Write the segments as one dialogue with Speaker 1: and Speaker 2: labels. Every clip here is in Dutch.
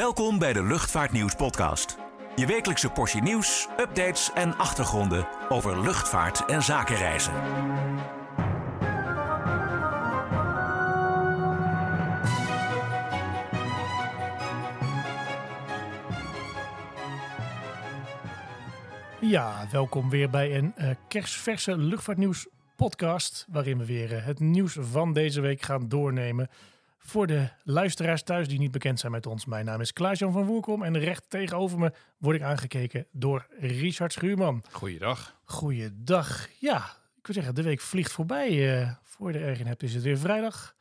Speaker 1: Welkom bij de Luchtvaartnieuws podcast. Je wekelijkse portie nieuws, updates en achtergronden over luchtvaart en zakenreizen.
Speaker 2: Ja, welkom weer bij een uh, kerstverse luchtvaartnieuws podcast, waarin we weer uh, het nieuws van deze week gaan doornemen. Voor de luisteraars thuis die niet bekend zijn met ons, mijn naam is Klaas-Jan van Woerkom en recht tegenover me word ik aangekeken door Richard Schuurman.
Speaker 3: Goeiedag.
Speaker 2: Goeiedag. Ja, ik wil zeggen, de week vliegt voorbij. Uh, voor je er erg in hebt is het weer vrijdag.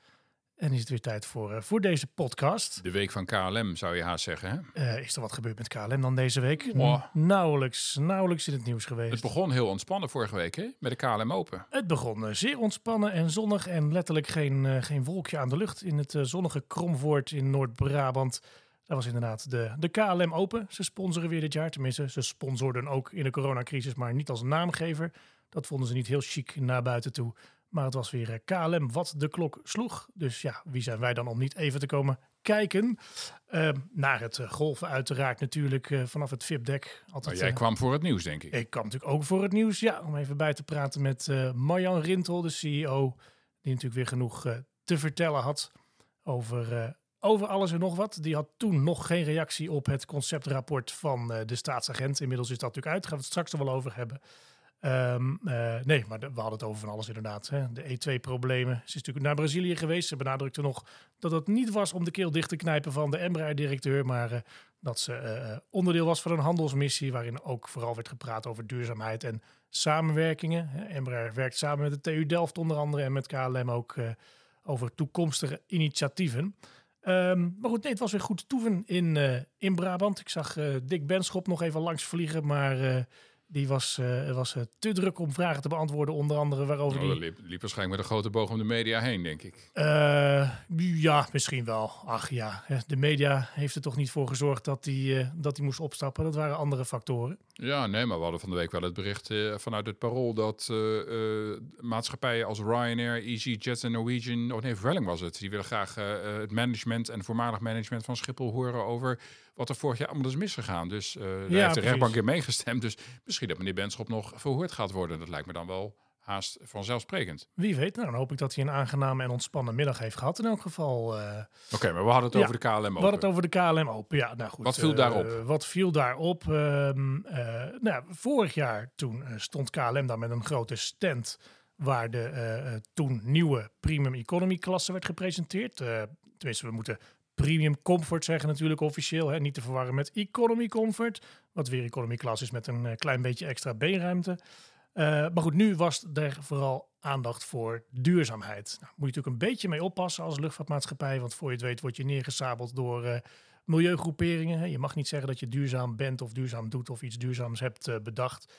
Speaker 2: En is het weer tijd voor, uh, voor deze podcast.
Speaker 3: De week van KLM zou je haast zeggen. Hè?
Speaker 2: Uh, is er wat gebeurd met KLM dan deze week? Oh. Nauwelijks, nauwelijks in het nieuws geweest.
Speaker 3: Het begon heel ontspannen vorige week hè? met de KLM Open.
Speaker 2: Het begon uh, zeer ontspannen en zonnig en letterlijk geen, geen wolkje aan de lucht in het zonnige Kromvoort in Noord-Brabant. Dat was inderdaad de, de KLM Open. Ze sponsoren weer dit jaar. Tenminste, ze sponsorden ook in de coronacrisis, maar niet als naamgever. Dat vonden ze niet heel chic naar buiten toe. Maar het was weer KLM wat de klok sloeg. Dus ja, wie zijn wij dan om niet even te komen kijken? Uh, naar het golven uiteraard natuurlijk uh, vanaf het VIP-dek.
Speaker 3: Maar jij uh, kwam voor het nieuws, denk ik.
Speaker 2: Ik kwam natuurlijk ook voor het nieuws, ja. Om even bij te praten met Marjan Rintel, de CEO. Die natuurlijk weer genoeg te vertellen had over, over alles en nog wat. Die had toen nog geen reactie op het conceptrapport van de staatsagent. Inmiddels is dat natuurlijk uit. Daar gaan we het straks er wel over hebben. Um, nee, maar we hadden het over van alles inderdaad. Hè. De E2-problemen. Ze is natuurlijk naar Brazilië geweest. Ze benadrukte nog dat het niet was om de keel dicht te knijpen van de Embraer-directeur, maar uh, dat ze uh, onderdeel was van een handelsmissie waarin ook vooral werd gepraat over duurzaamheid en samenwerkingen. Embraer werkt samen met de TU Delft onder andere en met KLM ook over toekomstige initiatieven. Um, maar goed, nee, het was weer goed toeven in, in Brabant. Ik zag Dick Benschop nog even langs vliegen, maar die was, uh, was uh, te druk om vragen te beantwoorden, onder andere waarover
Speaker 3: oh,
Speaker 2: die...
Speaker 3: Liep, liep, waarschijnlijk met een grote boog om de media heen, denk ik.
Speaker 2: Uh, ja, misschien wel. Ach ja, de media heeft er toch niet voor gezorgd dat hij dat die moest opstappen. Dat waren andere factoren.
Speaker 3: Ja, nee, maar we hadden van de week wel het bericht vanuit het Parool... dat maatschappijen als Ryanair, EasyJet en Norwegian... Oh nee, Vueling was het. Die willen graag het management en voormalig management van Schiphol horen over wat er vorig jaar allemaal is misgegaan. Dus daar ja, heeft de rechtbank in meegestemd. Dus misschien dat meneer Benschop nog verhoord gaat worden. Dat lijkt me dan wel haast vanzelfsprekend.
Speaker 2: Wie weet, nou, dan hoop ik dat hij een aangename en ontspannen middag heeft gehad in elk geval. Uh...
Speaker 3: Oké, maar we hadden het ja, over de KLM open.
Speaker 2: We hadden het over de KLM open, ja. Nou goed,
Speaker 3: wat viel uh, daarop?
Speaker 2: wat viel daarop? Um, nou, vorig jaar toen stond KLM daar met een grote stand waar de toen nieuwe premium economy klasse werd gepresenteerd. tenminste, we moeten Premium Comfort zeggen natuurlijk officieel. Hè? Niet te verwarren met Economy Comfort. Wat weer Economy Class is met een uh, klein beetje extra beenruimte. Uh, maar goed, nu was er vooral aandacht voor duurzaamheid. Nou, moet je natuurlijk een beetje mee oppassen als luchtvaartmaatschappij. Want voor je het weet word je neergesabeld door uh, milieugroeperingen. Je mag niet zeggen dat je duurzaam bent of duurzaam doet of iets duurzaams hebt bedacht.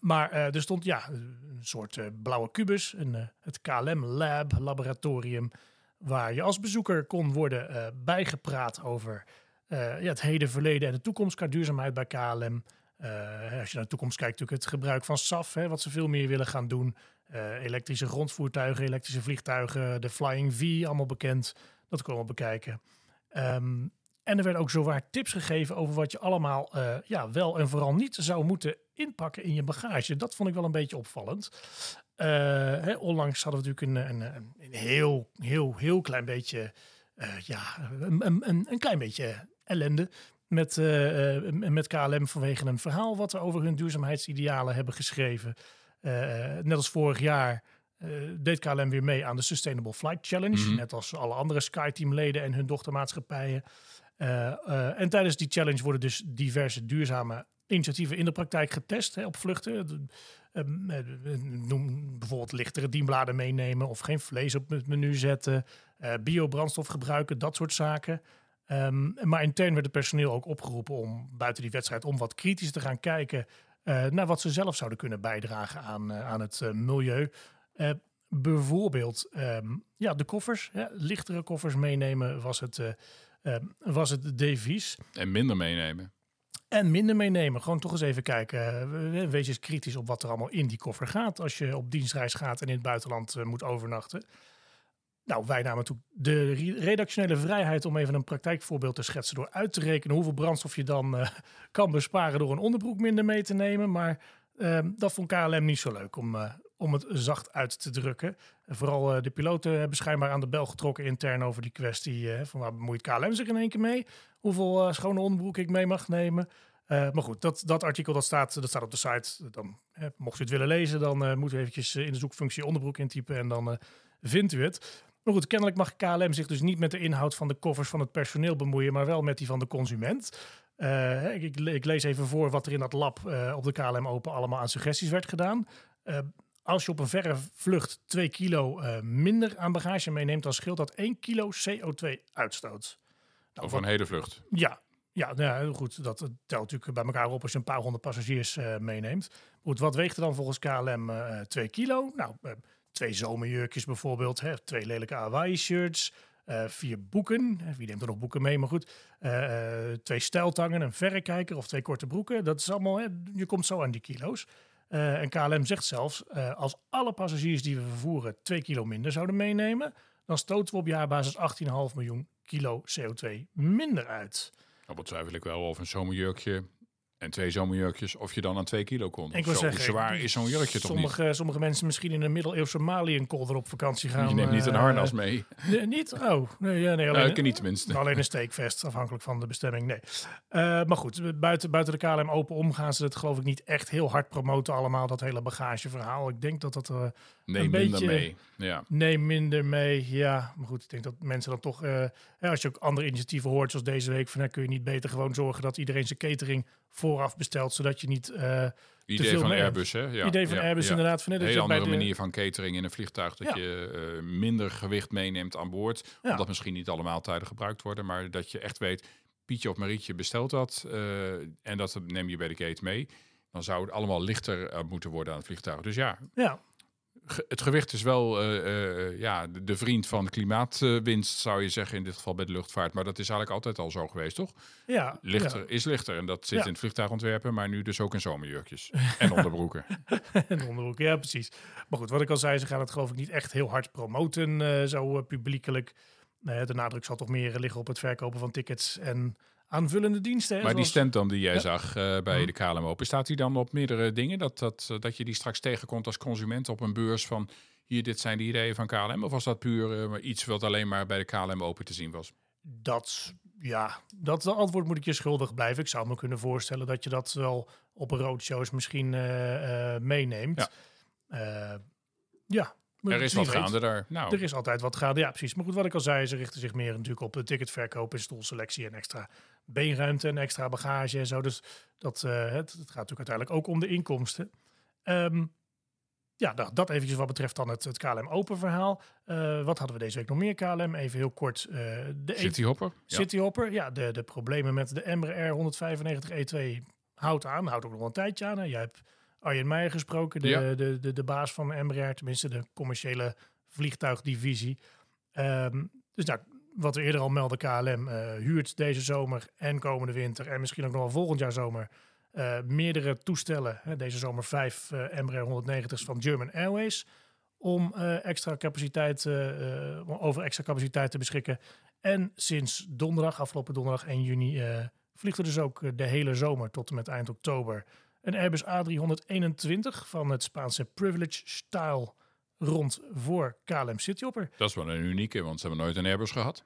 Speaker 2: maar er stond ja, een soort blauwe kubus, een, het KLM Lab laboratorium waar je als bezoeker kon worden uh, bijgepraat over uh, ja, het heden, verleden en de toekomst qua duurzaamheid bij KLM. Uh, als je naar de toekomst kijkt, natuurlijk het gebruik van SAF, hè, wat ze veel meer willen gaan doen. elektrische grondvoertuigen, elektrische vliegtuigen, de Flying V, allemaal bekend. Dat kunnen we bekijken. Um, en er werden ook zowaar tips gegeven over wat je allemaal ja, wel en vooral niet zou moeten inpakken in je bagage. Dat vond ik wel een beetje opvallend. Uh, hè, onlangs hadden we natuurlijk een, een, een heel, heel, heel klein beetje, uh, ja, een, een, een, klein beetje ellende met, uh, met KLM vanwege een verhaal wat we over hun duurzaamheidsidealen hebben geschreven. net als vorig jaar deed KLM weer mee aan de Sustainable Flight Challenge, mm -hmm. net als alle andere SkyTeam-leden en hun dochtermaatschappijen. en tijdens die challenge worden dus diverse duurzame initiatieven in de praktijk getest hè, op vluchten. Ehm, eh, noem bijvoorbeeld lichtere dienbladen meenemen of geen vlees op het menu zetten, uh, biobrandstof gebruiken, dat soort zaken. Um, maar intern werd het personeel ook opgeroepen om buiten die wedstrijd om wat kritisch te gaan kijken uh, naar wat ze zelf zouden kunnen bijdragen aan, aan het milieu. bijvoorbeeld um, ja, de koffers, lichtere koffers meenemen was het, was het devies.
Speaker 3: En minder meenemen.
Speaker 2: En minder meenemen. Gewoon toch eens even kijken. Wees eens kritisch op wat er allemaal in die koffer gaat. Als je op dienstreis gaat en in het buitenland uh, moet overnachten. Nou, wij namen toen de re- redactionele vrijheid om even een praktijkvoorbeeld te schetsen door uit te rekenen hoeveel brandstof je dan eh, kan besparen door een onderbroek minder mee te nemen. Maar ehm, dat vond KLM niet zo leuk om, eh, om het zacht uit te drukken. En vooral eh, de piloten hebben schijnbaar aan de bel getrokken intern over die kwestie eh, van waar bemoeit KLM zich in één keer mee? Hoeveel eh, schone onderbroek ik mee mag nemen? Maar goed, dat, dat artikel dat staat, dat staat op de site. Dan, mocht u het willen lezen, dan eh moet u eventjes in de zoekfunctie onderbroek intypen en dan vindt u het. Maar goed, kennelijk mag KLM zich dus niet met de inhoud van de koffers van het personeel bemoeien, maar wel met die van de consument. Ik, ik, lees even voor wat er in dat lab op de KLM Open allemaal aan suggesties werd gedaan. Als je op een verre vlucht 2 kilo eh, minder aan bagage meeneemt, dan scheelt dat 1 kilo CO2-uitstoot. Nou,
Speaker 3: Over een hele vlucht.
Speaker 2: ja, ja, nou ja, goed. Dat telt natuurlijk bij elkaar op als je een paar honderd passagiers eh, meeneemt. Goed, wat weegt er dan volgens KLM eh 2 kilo? Nou, twee zomerjurkjes bijvoorbeeld, hè, twee lelijke Hawaii-shirts, vier boeken. Wie neemt er nog boeken mee? Maar goed, twee stijltangen, een verrekijker of twee korte broeken. Dat is allemaal, hè, je komt zo aan die kilo's. Eh, en KLM zegt zelfs, eh, als alle passagiers die we vervoeren 2 kilo minder zouden meenemen, dan stoten we op jaarbasis 18,5 miljoen kilo CO2 minder uit.
Speaker 3: Dan betwijfel ik wel of een zomerjurkje en twee zomerjurkjes, of je dan aan twee kilo komt.
Speaker 2: Ik wil
Speaker 3: Zo
Speaker 2: zeggen,
Speaker 3: zwaar is zo'n jurkje toch niet?
Speaker 2: sommige, sommige mensen misschien in een middeleeuwse maliënkolder op vakantie gaan.
Speaker 3: Je neemt niet een
Speaker 2: eh,
Speaker 3: harnas mee.
Speaker 2: nee, niet? Oh, nee, ja, nee alleen,
Speaker 3: niet tenminste.
Speaker 2: alleen een steekvest, afhankelijk van de bestemming. Nee. Eh, maar goed, buiten, buiten de KLM open om gaan ze het geloof ik niet echt heel hard promoten allemaal, dat hele bagageverhaal. Ik denk dat dat... eh,
Speaker 3: Neem
Speaker 2: een
Speaker 3: minder
Speaker 2: beetje-
Speaker 3: mee. Ja.
Speaker 2: Nee, minder mee. Ja, maar goed, ik denk dat mensen dan toch... eh, als je ook andere initiatieven hoort, zoals deze week... van kun je niet beter gewoon zorgen dat iedereen zijn catering vooraf bestelt... zodat je niet... eh
Speaker 3: Idee van Airbus, hè? Ja,
Speaker 2: idee van
Speaker 3: ja,
Speaker 2: Airbus
Speaker 3: ja.
Speaker 2: inderdaad. Van,
Speaker 3: Een
Speaker 2: bij
Speaker 3: andere
Speaker 2: de-
Speaker 3: manier van catering in een vliegtuig. Dat je eh, minder gewicht meeneemt aan boord. Omdat misschien niet alle maaltijden gebruikt worden. Maar dat je echt weet, Pietje of Marietje bestelt dat. eh, en dat neem je bij de gate mee. Dan zou het allemaal lichter moeten worden aan het vliegtuig. Dus ja,
Speaker 2: Ja,
Speaker 3: het gewicht is wel eh, eh, ja, de, vriend van klimaatwinst, zou je zeggen. In dit geval bij de luchtvaart. Maar dat is eigenlijk altijd al zo geweest, toch?
Speaker 2: ja.
Speaker 3: Lichter is lichter. En dat zit
Speaker 2: Ja.
Speaker 3: in het vliegtuigontwerpen. Maar nu dus ook in zomerjurkjes. en onderbroeken.
Speaker 2: En onderbroek, ja, precies. Maar goed, wat ik al zei, ze gaan het geloof ik niet echt heel hard promoten, eh, zo publiekelijk. Nee, de nadruk zal toch meer liggen op het verkopen van tickets en aanvullende diensten. hè,
Speaker 3: Maar die stand dan die jij
Speaker 2: Ja.
Speaker 3: zag eh, bij
Speaker 2: Mhm.
Speaker 3: de KLM Open, staat die dan op meerdere dingen? Dat, dat, eh, dat je die straks tegenkomt als consument op een beurs van hier, dit zijn de ideeën van KLM? Of was dat puur maar iets wat alleen maar bij de KLM Open te zien was?
Speaker 2: Dat, ja, dat antwoord moet ik je schuldig blijven. Ik zou me kunnen voorstellen dat je dat wel op een roadshows misschien meeneemt.
Speaker 3: Ja.
Speaker 2: Ja, ja maar
Speaker 3: Er is wat
Speaker 2: weet.
Speaker 3: gaande daar. Nou,
Speaker 2: Er is altijd wat gaande, ja precies. Maar goed, wat ik al zei, ze richten zich meer natuurlijk op de ticketverkoop en stoelselectie en extra beenruimte en extra bagage en zo. Dus dat, eh, het, het gaat natuurlijk uiteindelijk ook om de inkomsten. Ehm, ja, nou, dat eventjes wat betreft dan het, het KLM Open verhaal. Eh, wat hadden we deze week nog meer KLM? Even heel kort. eh, de E-
Speaker 3: Cityhopper? Ja.
Speaker 2: Cityhopper, ja, de, de problemen met de Embraer 195 E2 E houdt aan. Houdt ook nog wel een tijdje aan. hè. Jij hebt Arjen Meijer gesproken, de,
Speaker 3: Ja.
Speaker 2: de, de, de baas van Embraer, tenminste de commerciële vliegtuigdivisie. Ehm, dus nou, wat we eerder al melden, KLM eh, huurt deze zomer en komende winter en misschien ook nog wel volgend jaar zomer eh, meerdere toestellen. Hè, deze zomer vijf eh Embraer 190's van German Airways om extra capaciteit, over extra capaciteit te beschikken. En sinds donderdag, afgelopen donderdag 1 juni, vliegt er dus ook de hele zomer tot en met eind oktober een Airbus A321 van het Spaanse Privilege Style rond voor KLM Cityhopper.
Speaker 3: Dat is wel een unieke, want ze hebben nooit een Airbus gehad.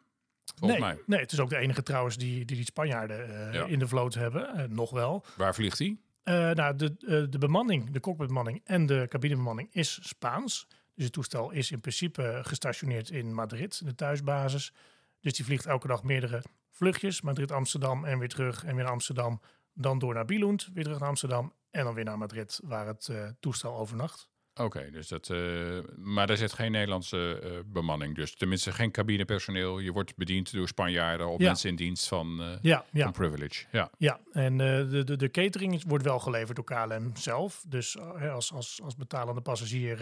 Speaker 3: Volgens
Speaker 2: nee,
Speaker 3: mij.
Speaker 2: nee, het is ook de enige trouwens die die, die Spanjaarden eh,
Speaker 3: Ja.
Speaker 2: in de vloot hebben, eh, nog wel.
Speaker 3: Waar vliegt die?
Speaker 2: Eh, nou, de, de bemanning, de cockpitbemanning en de cabinebemanning is Spaans. Dus het toestel is in principe gestationeerd in Madrid, de thuisbasis. Dus die vliegt elke dag meerdere vluchtjes. Madrid-Amsterdam en weer terug en weer naar Amsterdam. Dan door naar Billund, weer terug naar Amsterdam. En dan weer naar Madrid, waar het eh, toestel overnacht.
Speaker 3: Oké, dus dat, eh, maar daar zit geen Nederlandse eh, bemanning. Dus tenminste geen cabinepersoneel. Je wordt bediend door Spanjaarden of
Speaker 2: Ja.
Speaker 3: mensen in dienst van,
Speaker 2: Ja, ja.
Speaker 3: van Privilege. Ja.
Speaker 2: Ja, en de, de, de catering wordt wel geleverd door KLM zelf. Dus als, als, als betalende passagier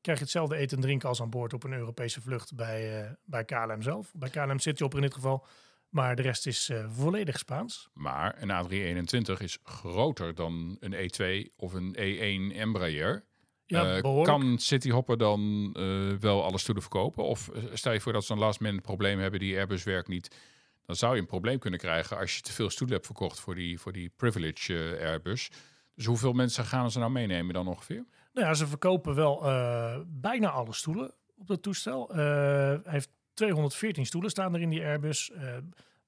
Speaker 2: krijg je hetzelfde eten en drinken als aan boord op een Europese vlucht bij, bij KLM zelf. Bij KLM Cityhopper in dit geval. Maar de rest is eh, volledig Spaans.
Speaker 3: Maar een A321 is groter dan een E2 of een E1 Embraer.
Speaker 2: Ja, behoorlijk.
Speaker 3: kan City Hopper dan eh, wel alle stoelen verkopen? Of stel je voor dat ze een last minute probleem hebben, die Airbus werkt niet. Dan zou je een probleem kunnen krijgen als je te veel stoelen hebt verkocht voor die, voor die privilege Airbus. Dus hoeveel mensen gaan ze nou meenemen dan ongeveer?
Speaker 2: Nou ja, ze verkopen wel bijna alle stoelen op dat toestel. Hij heeft 214 stoelen staan er in die Airbus, eh,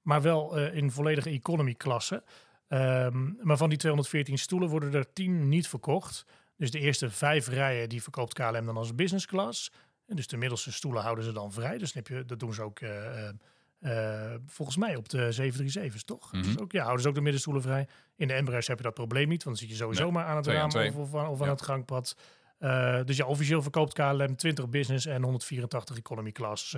Speaker 2: maar wel eh, in volledige economy klasse. Ehm, maar van die 214 stoelen worden er 10 niet verkocht. Dus de eerste vijf rijen die verkoopt KLM dan als business class. En dus de middelste stoelen houden ze dan vrij. Dus dan heb je, dat doen ze ook eh, volgens mij op de 737's, toch?
Speaker 3: Mhm.
Speaker 2: Dus ook, ja, houden ze ook de middenstoelen vrij. In de Embraers heb je dat probleem niet, want dan zit je sowieso
Speaker 3: Nee,
Speaker 2: maar aan het raam of, of, aan- of aan
Speaker 3: Ja.
Speaker 2: het gangpad. Dus ja, officieel verkoopt KLM 20 business en 184 economy class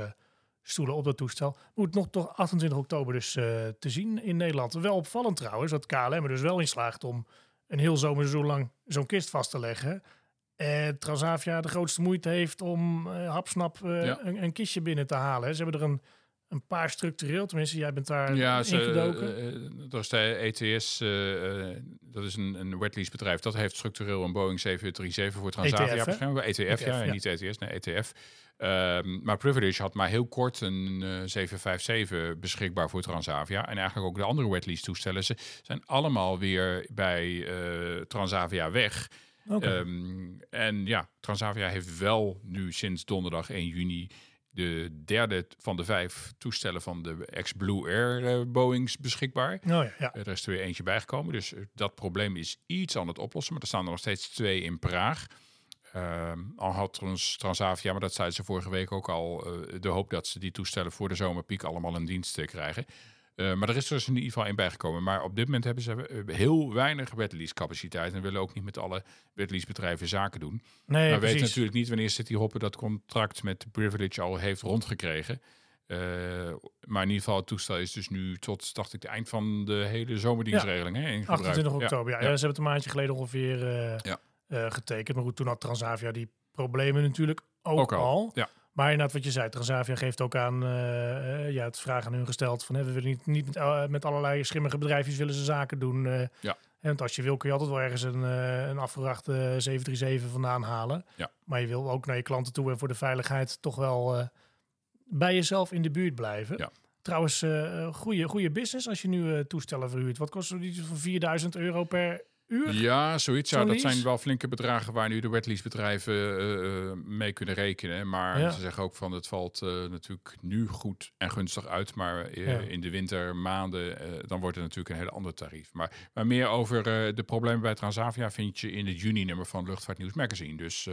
Speaker 2: stoelen op dat toestel. Moet nog tot 28 oktober dus eh, te zien in Nederland. Wel opvallend trouwens dat KLM er dus wel in slaagt om een heel zomerseizoen lang zo'n kist vast te leggen. En Transavia de grootste moeite heeft om eh hapsnap eh,
Speaker 3: Ja.
Speaker 2: een, een kistje binnen te halen. Ze hebben er een, een paar structureel, tenminste jij bent daar
Speaker 3: Ja, ze,
Speaker 2: ingedoken.
Speaker 3: eh, eh, dat is de ETS, eh, eh, dat is een, een wetlease bedrijf. Dat heeft structureel een Boeing 737 voor Transavia
Speaker 2: ETF, E hè?
Speaker 3: beschermd. ETF,
Speaker 2: ETF,
Speaker 3: ja,
Speaker 2: ja.
Speaker 3: niet ETS, nee, ETF. Ehm, maar Privilege had maar heel kort een eh 757 beschikbaar voor Transavia. En eigenlijk ook de andere wetlease toestellen. Ze zijn allemaal weer bij eh, Transavia weg.
Speaker 2: Oké.
Speaker 3: Ehm, en ja, Transavia heeft wel nu sinds donderdag 1 juni de derde van de vijf toestellen van de ex-Blue Air eh, Boeings beschikbaar.
Speaker 2: oh ja, ja.
Speaker 3: Er is er weer eentje bijgekomen, dus eh, dat probleem is iets aan het oplossen. Maar er staan er nog steeds twee in Praag. Ehm, al had Trans Transavia, maar dat zeiden ze vorige week ook al, eh, de hoop dat ze die toestellen voor de zomerpiek allemaal in dienst krijgen. Eh, maar er is dus in ieder geval in bijgekomen. Maar op dit moment hebben ze eh, heel weinig wetlease capaciteit en willen ook niet met alle wetlease bedrijven zaken doen.
Speaker 2: Nee,
Speaker 3: maar we weten natuurlijk niet wanneer City Hopper dat contract met Privilege al heeft rondgekregen. Eh, maar in ieder geval, het toestel is dus nu tot, dacht ik, het eind van de hele zomerdienstregeling hè, in gebruik.
Speaker 2: 28
Speaker 3: Ja.
Speaker 2: oktober, ja.
Speaker 3: Ja.
Speaker 2: ja. Ze hebben het een maandje geleden ongeveer
Speaker 3: Ja.
Speaker 2: getekend. Maar goed, toen had Transavia die problemen natuurlijk ook,
Speaker 3: Ook
Speaker 2: al.
Speaker 3: al, ja.
Speaker 2: Maar inderdaad, wat je zei, Transavia geeft ook aan, eh, eh, ja, het vraag aan hun gesteld van, hè, we willen niet, niet met, met allerlei schimmige bedrijfjes willen ze zaken doen. eh.
Speaker 3: Ja.
Speaker 2: Want als je wil, kun je altijd wel ergens een, een afgevraagde 737 vandaan halen.
Speaker 3: Ja.
Speaker 2: Maar je wil ook naar je klanten toe en voor de veiligheid toch wel bij jezelf in de buurt blijven.
Speaker 3: Ja.
Speaker 2: Trouwens, goede, goede business als je nu toestellen verhuurt. Wat kost het iets van 4000 euro per uur?
Speaker 3: Ja, zoiets. Ja, dat zijn wel flinke bedragen waar nu de wetlease bedrijven eh, eh, mee kunnen rekenen. Maar
Speaker 2: Ja.
Speaker 3: ze zeggen ook van het valt eh, natuurlijk nu goed en gunstig uit. Maar
Speaker 2: Ja.
Speaker 3: in de wintermaanden, dan wordt het natuurlijk een heel ander tarief. Maar, maar meer over de problemen bij Transavia vind je in het juni-nummer van Luchtvaartnieuws Magazine. Dus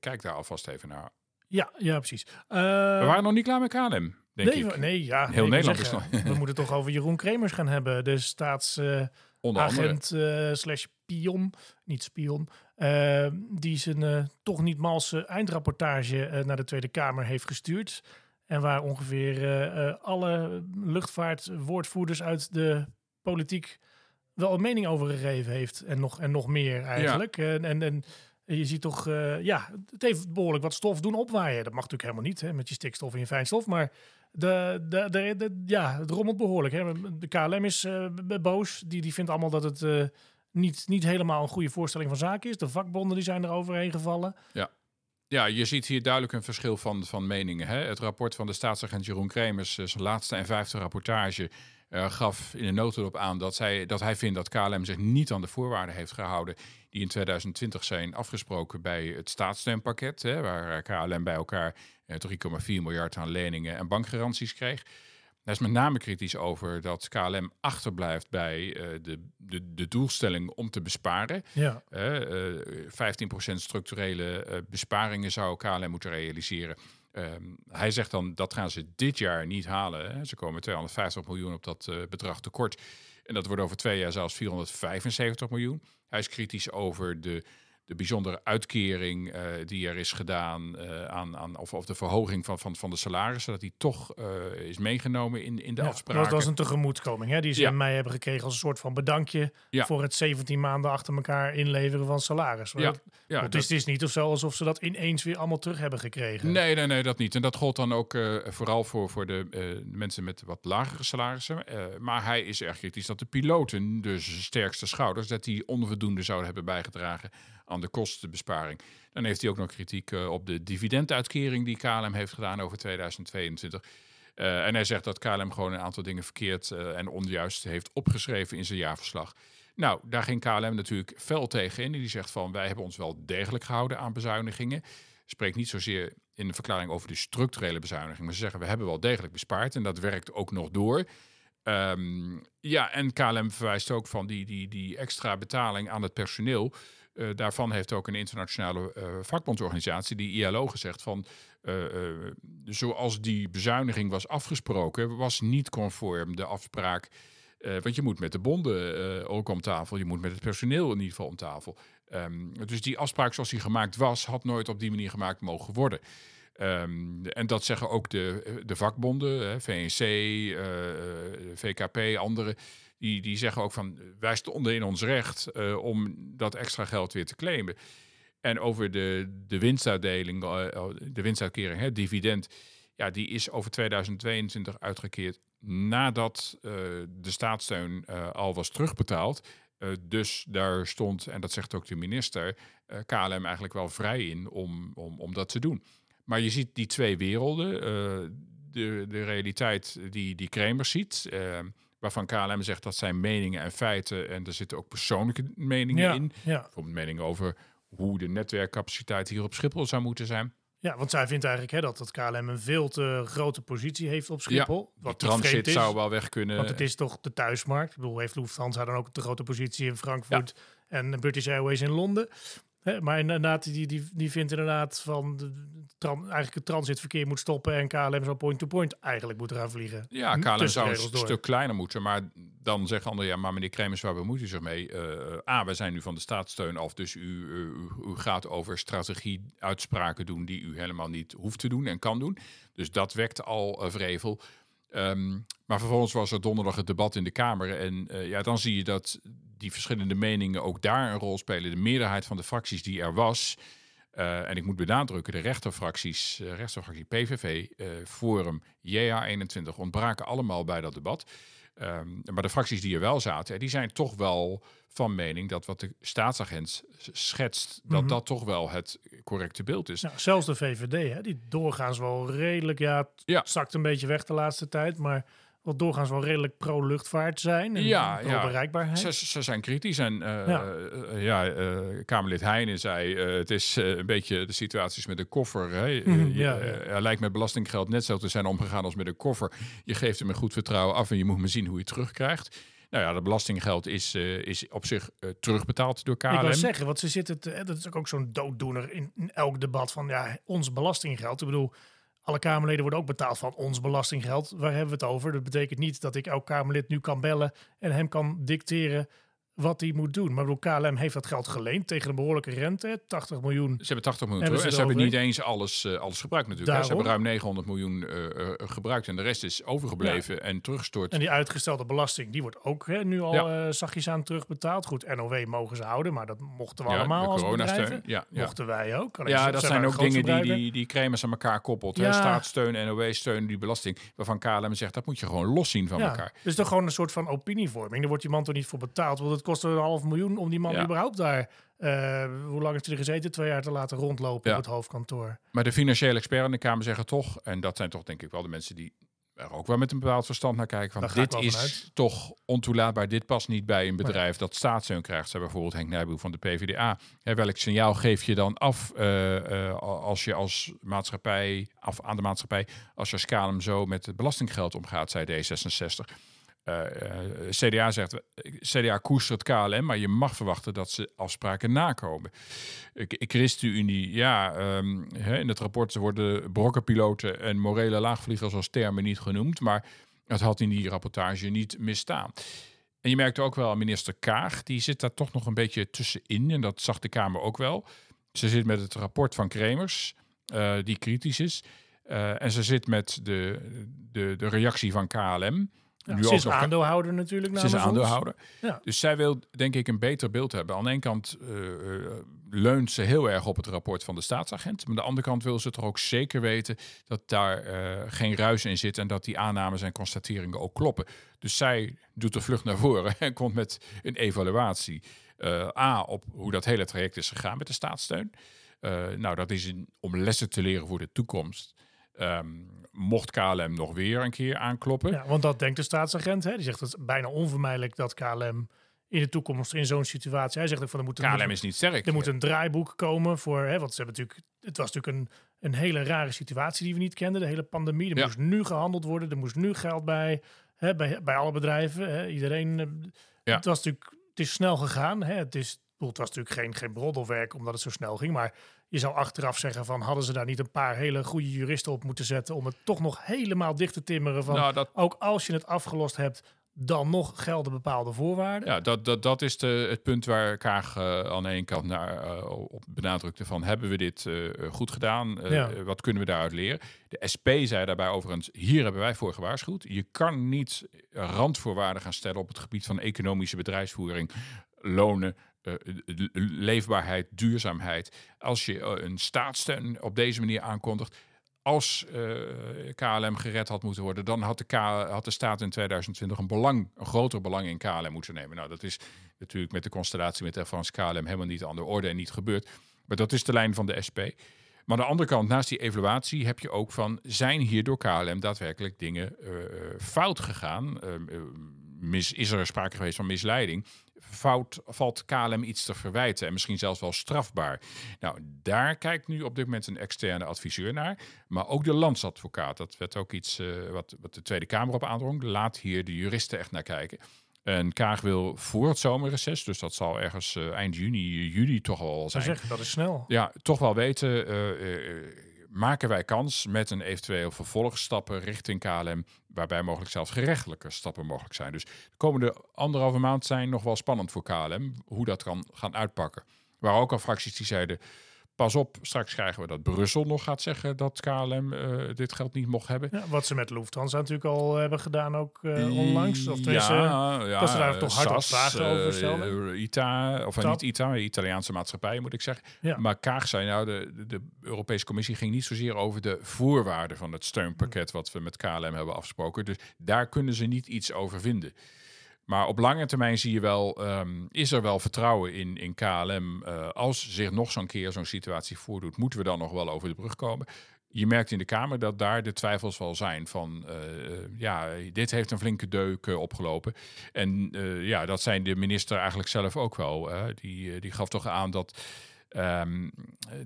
Speaker 3: kijk daar alvast even naar.
Speaker 2: Ja, ja precies.
Speaker 3: We waren nog niet klaar met KLM, denk
Speaker 2: nee,
Speaker 3: ik.
Speaker 2: nee, ja.
Speaker 3: Heel
Speaker 2: nee,
Speaker 3: Nederland is
Speaker 2: zeggen, We moeten toch over Jeroen Kremers gaan hebben. De staatsagent
Speaker 3: Onder andere.
Speaker 2: eh, slash pion, niet spion. eh, die zijn eh, toch niet malse eindrapportage naar de Tweede Kamer heeft gestuurd. En waar ongeveer alle luchtvaartwoordvoerders uit de politiek wel een mening over gegeven heeft. En nog, en nog meer eigenlijk. En, en, en je ziet toch, ja, het heeft behoorlijk wat stof doen opwaaien. Dat mag natuurlijk helemaal niet, hè, met je stikstof en je fijnstof. Maar de, de, de, ja, het rommelt behoorlijk. Hè. De KLM is eh, boos. Die, die vindt allemaal dat het eh, niet, niet helemaal een goede voorstelling van zaken is. De vakbonden die zijn er overheen gevallen.
Speaker 3: Ja, je ziet hier duidelijk een verschil van, van meningen. Hè? Het rapport van de staatsagent Jeroen Kremers, eh, zijn laatste en vijfde rapportage, eh, gaf in een notendop aan dat, zij, dat hij vindt dat KLM zich niet aan de voorwaarden heeft gehouden die in 2020 zijn afgesproken bij het staatssteunpakket, hè, waar KLM bij elkaar eh, 3,4 miljard aan leningen en bankgaranties kreeg. Hij is met name kritisch over dat KLM achterblijft bij eh, de, de, de doelstelling om te besparen.
Speaker 2: Ja,
Speaker 3: Eh, eh, 15% structurele eh, besparingen zou KLM moeten realiseren. Ehm, hij zegt dan dat gaan ze dit jaar niet halen. Hè. Ze komen 250 miljoen op dat eh, bedrag tekort. En dat wordt over twee jaar zelfs 475 miljoen. Hij is kritisch over de, de bijzondere uitkering eh, die er is gedaan eh, aan, aan of, of de verhoging van, van, van de salarissen. Dat die toch eh, is meegenomen in, in de
Speaker 2: ja,
Speaker 3: afspraken.
Speaker 2: dat was een tegemoetkoming hè, die ze
Speaker 3: Ja.
Speaker 2: in mei hebben gekregen als een soort van bedankje
Speaker 3: Ja.
Speaker 2: voor het 17 maanden achter elkaar inleveren van salaris.
Speaker 3: Ja,
Speaker 2: dat-
Speaker 3: ja,
Speaker 2: het,
Speaker 3: dat-
Speaker 2: is, het is niet of zo alsof ze dat ineens weer allemaal terug hebben gekregen.
Speaker 3: Nee, nee, nee, dat niet. En dat gold dan ook vooral voor, voor de mensen met wat lagere salarissen. Maar hij is erg kritisch dat de piloten, dus sterkste schouders, dat die onvoldoende zouden hebben bijgedragen aan de kostenbesparing. Dan heeft hij ook nog kritiek eh, op de dividenduitkering die KLM heeft gedaan over 2022. Uh, en hij zegt dat KLM gewoon een aantal dingen verkeerd uh, en onjuist heeft opgeschreven in zijn jaarverslag. Nou, daar ging KLM natuurlijk fel tegen in. Die zegt van wij hebben ons wel degelijk gehouden aan bezuinigingen. Spreekt niet zozeer in de verklaring over de structurele bezuiniging. Maar ze zeggen we hebben wel degelijk bespaard en dat werkt ook nog door. Um, ja, en KLM verwijst ook van die, die, die extra betaling aan het personeel. Uh, daarvan heeft ook een internationale uh, vakbondsorganisatie, die ILO, gezegd van uh, zoals die bezuiniging was afgesproken, was niet conform de afspraak. want je moet met de bonden ook om tafel, je moet met het personeel in ieder geval om tafel. Um, dus die afspraak zoals die gemaakt was, had nooit op die manier gemaakt mogen worden. Um, en dat zeggen ook de, de vakbonden, VNC, VKP, anderen. Die, die zeggen ook van wij stonden in ons recht uh, om dat extra geld weer te claimen. En over de, de winstuitdeling, uh, de winstuitkering, hè, dividend, ja, die is over 2022 uitgekeerd nadat uh, de staatssteun al was terugbetaald. dus daar stond, en dat zegt ook de minister, KLM eigenlijk wel vrij in om, om, om dat te doen. Maar je ziet die twee werelden. De, de realiteit die, die Kremers ziet. Waarvan KLM zegt dat zijn meningen en feiten. En er zitten ook persoonlijke meningen
Speaker 2: ja,
Speaker 3: in.
Speaker 2: Ja.
Speaker 3: Bijvoorbeeld meningen over hoe de netwerkcapaciteit hier op Schiphol zou moeten zijn.
Speaker 2: Ja, want zij vindt eigenlijk hè, dat het KLM een veel te grote positie heeft op Schiphol.
Speaker 3: Ja, wat transit
Speaker 2: is,
Speaker 3: zou wel weg kunnen.
Speaker 2: Want het is toch de thuismarkt. Ik bedoel, heeft Lufthansa dan ook de grote positie in Frankfurt ja. en British Airways in Londen. Maar inderdaad, die, die, die vindt inderdaad van de, tran, eigenlijk het transitverkeer moet stoppen en KLM zou point-to-point eigenlijk moeten gaan vliegen.
Speaker 3: Ja, KLM zou een door. stuk kleiner moeten, maar dan zeggen anderen, ja, maar meneer Kremers, waar bemoeit u zich mee? Uh, A, we zijn nu van de staatssteun af, dus u, u, u gaat over strategie-uitspraken doen die u helemaal niet hoeft te doen en kan doen. Dus dat wekt al uh, vrevel. Um, maar vervolgens was er donderdag het debat in de Kamer. En uh, ja, dan zie je dat die verschillende meningen ook daar een rol spelen. De meerderheid van de fracties die er was. Uh, en ik moet benadrukken, de rechterfracties, uh, rechterfractie PVV, Forum, JA21 ontbraken allemaal bij dat debat. Um, maar de fracties die er wel zaten, die zijn toch wel van mening dat wat de staatsagent schetst, dat mm -hmm. dat toch wel het correcte beeld is.
Speaker 2: Nou, zelfs de VVD, hè, die doorgaans wel redelijk, ja, ja, zakt een beetje weg de laatste tijd, maar wat doorgaans wel redelijk pro-luchtvaart zijn. En
Speaker 3: ja,
Speaker 2: pro
Speaker 3: ja.
Speaker 2: bereikbaarheid.
Speaker 3: Ze, ze, zijn kritisch. En uh, ja, uh, ja uh, Kamerlid Heijnen zei: het is een beetje de situaties met de koffer. Hè.
Speaker 2: Mhm, ja,
Speaker 3: ja. lijkt met belastinggeld net zo te zijn omgegaan als met een koffer. Je geeft hem met goed vertrouwen af en je moet maar zien hoe je het terugkrijgt. Nou ja, dat belastinggeld is, is op zich terugbetaald door KLM.
Speaker 2: Ik wil zeggen, want ze zitten, te, dat is ook zo'n dooddoener in, in elk debat van ja, ons belastinggeld. Ik bedoel, alle Kamerleden worden ook betaald van ons belastinggeld. Waar hebben we het over? Dat betekent niet dat ik elk Kamerlid nu kan bellen en hem kan dicteren wat hij moet doen. Maar bedoel, KLM heeft dat geld geleend tegen een behoorlijke rente, 80 miljoen.
Speaker 3: Ze hebben 80 miljoen terug. En ze hebben niet eens alles, uh, alles gebruikt natuurlijk. Ze hebben ruim 900 miljoen uh, uh, gebruikt en de rest is overgebleven ja. en teruggestort.
Speaker 2: En die uitgestelde belasting, die wordt ook hè, nu al ja. zachtjes aan terugbetaald. Goed, NOW mogen ze houden, maar dat mochten we ja, allemaal als bedrijven.
Speaker 3: Ja,
Speaker 2: Mochten wij ook.
Speaker 3: Alleen ja, dat zijn ook dingen die, die, die aan elkaar koppelt. Staatssteun, NOW-steun, die belasting. Waarvan KLM zegt, dat moet je gewoon los zien van elkaar.
Speaker 2: Dus toch gewoon een soort van opinievorming. Daar wordt die man toch niet voor betaald, want het kost een half miljoen om die man ja. überhaupt daar, uh, hoe lang heeft hij er gezeten? Twee jaar te laten rondlopen ja. op het hoofdkantoor.
Speaker 3: Maar de financiële experts in de Kamer zeggen toch, en dat zijn toch denk ik wel de mensen die er ook wel met een bepaald verstand naar kijken. Van dit is vanuit. toch ontoelaatbaar. Dit past niet bij een bedrijf dat staatssteun krijgt. Zei bijvoorbeeld Henk Nijboer van de PvdA. Hè, welk signaal geef je dan af uh, uh, als je als maatschappij, af aan de maatschappij, als je als KLM zo met het belastinggeld omgaat, zei D66. Uh, uh, CDA zegt, CDA koestert KLM, maar je mag verwachten dat ze afspraken nakomen. ChristenUnie, ja, um, hè, in het rapport worden brokkenpiloten en morele laagvliegers als termen niet genoemd, maar het had in die rapportage niet misstaan. En je merkt ook wel, minister Kaag, die zit daar toch nog een beetje tussenin, en dat zag de Kamer ook wel. Ze zit met het rapport van Kremers, uh, die kritisch is, en ze zit met de, de, de reactie van KLM.
Speaker 2: Ja,
Speaker 3: nu
Speaker 2: ze is aandeelhouder natuurlijk.
Speaker 3: Ze is aandeelhouder.
Speaker 2: Ja.
Speaker 3: Dus zij wil denk ik een beter beeld hebben. Aan de ene kant eh, eh, leunt ze heel erg op het rapport van de staatsagent. Maar aan de andere kant wil ze toch ook zeker weten dat daar eh, geen ruis in zit. En dat die aannames en constateringen ook kloppen. Dus zij doet de vlucht naar voren en komt met een evaluatie. A, op hoe dat hele traject is gegaan met de staatssteun. Nou, dat is een, om lessen te leren voor de toekomst. Ehm, mocht KLM nog weer een keer aankloppen.
Speaker 2: Ja, want dat denkt de staatsagent. Hè? Die zegt het is bijna onvermijdelijk dat KLM in de toekomst in zo'n situatie. Hij zegt ook van er moet een,
Speaker 3: KLM is niet sterk.
Speaker 2: er moet een draaiboek komen voor. Hè, want ze hebben natuurlijk. Het was natuurlijk een, een hele rare situatie die we niet kenden. De hele pandemie. Er
Speaker 3: Ja.
Speaker 2: moest nu gehandeld worden. Er moest nu geld bij. Hè, bij, bij alle bedrijven. Hè, iedereen. eh,
Speaker 3: Ja.
Speaker 2: Het was natuurlijk. Het is snel gegaan. Hè? Het is. Het was natuurlijk geen, geen broddelwerk omdat het zo snel ging. Maar je zou achteraf zeggen van hadden ze daar niet een paar hele goede juristen op moeten zetten om het toch nog helemaal dicht te timmeren van
Speaker 3: nou, dat,
Speaker 2: ook als je het afgelost hebt, dan nog gelden bepaalde voorwaarden.
Speaker 3: Ja, dat, dat, dat is de, het punt waar Kaag eh, aan de ene kant naar, eh, op benadrukte van hebben we dit eh, goed gedaan?
Speaker 2: Ja.
Speaker 3: Wat kunnen we daaruit leren? De SP zei daarbij overigens, hier hebben wij voor gewaarschuwd. Je kan niet randvoorwaarden gaan stellen op het gebied van economische bedrijfsvoering, lonen, eh, le- leefbaarheid, duurzaamheid. Als je eh, een staatssteun op deze manier aankondigt, als eh, KLM gered had moeten worden, dan had de, K, had de staat in 2020 een, belang, een groter belang in KLM moeten nemen. Nou, dat is natuurlijk met de constellatie met Air KLM helemaal niet aan de orde en niet gebeurd. Maar dat is de lijn van de SP. Maar aan de andere kant, naast die evaluatie heb je ook van, zijn hier door KLM daadwerkelijk dingen eh, fout gegaan? Eh, eh, mis, is er sprake geweest van misleiding? Fout, valt KLM iets te verwijten en misschien zelfs wel strafbaar? Nou, daar kijkt nu op dit moment een externe adviseur naar. Maar ook de landsadvocaat, dat werd ook iets eh, wat, wat de Tweede Kamer op aandrong. Laat hier de juristen echt naar kijken. En Kaag wil voor het zomerreces, dus dat zal ergens eh, eind juni, juli toch al zijn.
Speaker 2: zeggen, dat is snel.
Speaker 3: Ja, toch wel weten, eh, maken wij kans met een eventueel vervolgstappen richting KLM, waarbij mogelijk zelfs gerechtelijke stappen mogelijk zijn. Dus de komende anderhalve maand zijn nog wel spannend voor KLM, hoe dat kan gaan uitpakken. Er waren ook al fracties die zeiden, pas op, straks krijgen we dat Brussel nog gaat zeggen dat KLM eh, dit geld niet mocht hebben.
Speaker 2: Ja, wat ze met Lufthansa natuurlijk al hebben gedaan ook eh, onlangs. Of tenminste,
Speaker 3: ja,
Speaker 2: dat ze daar
Speaker 3: eh,
Speaker 2: toch hard op vragen over
Speaker 3: eh,
Speaker 2: stelden.
Speaker 3: ITA, of eh, niet ITA, Italiaanse maatschappij moet ik zeggen.
Speaker 2: Ja.
Speaker 3: Maar Kaag zei nou, de, de, de Europese Commissie ging niet zozeer over de voorwaarden van het steunpakket wat we met KLM hebben afgesproken. Dus daar kunnen ze niet iets over vinden. Maar op lange termijn zie je wel, ehm, is er wel vertrouwen in, in KLM. Eh, als zich nog zo'n keer zo'n situatie voordoet, moeten we dan nog wel over de brug komen. Je merkt in de Kamer dat daar de twijfels wel zijn van, eh, eh, ja, dit heeft een flinke deuk opgelopen. En ja, dat zijn de minister eigenlijk zelf ook wel. die, die gaf toch aan dat, ehm, eh,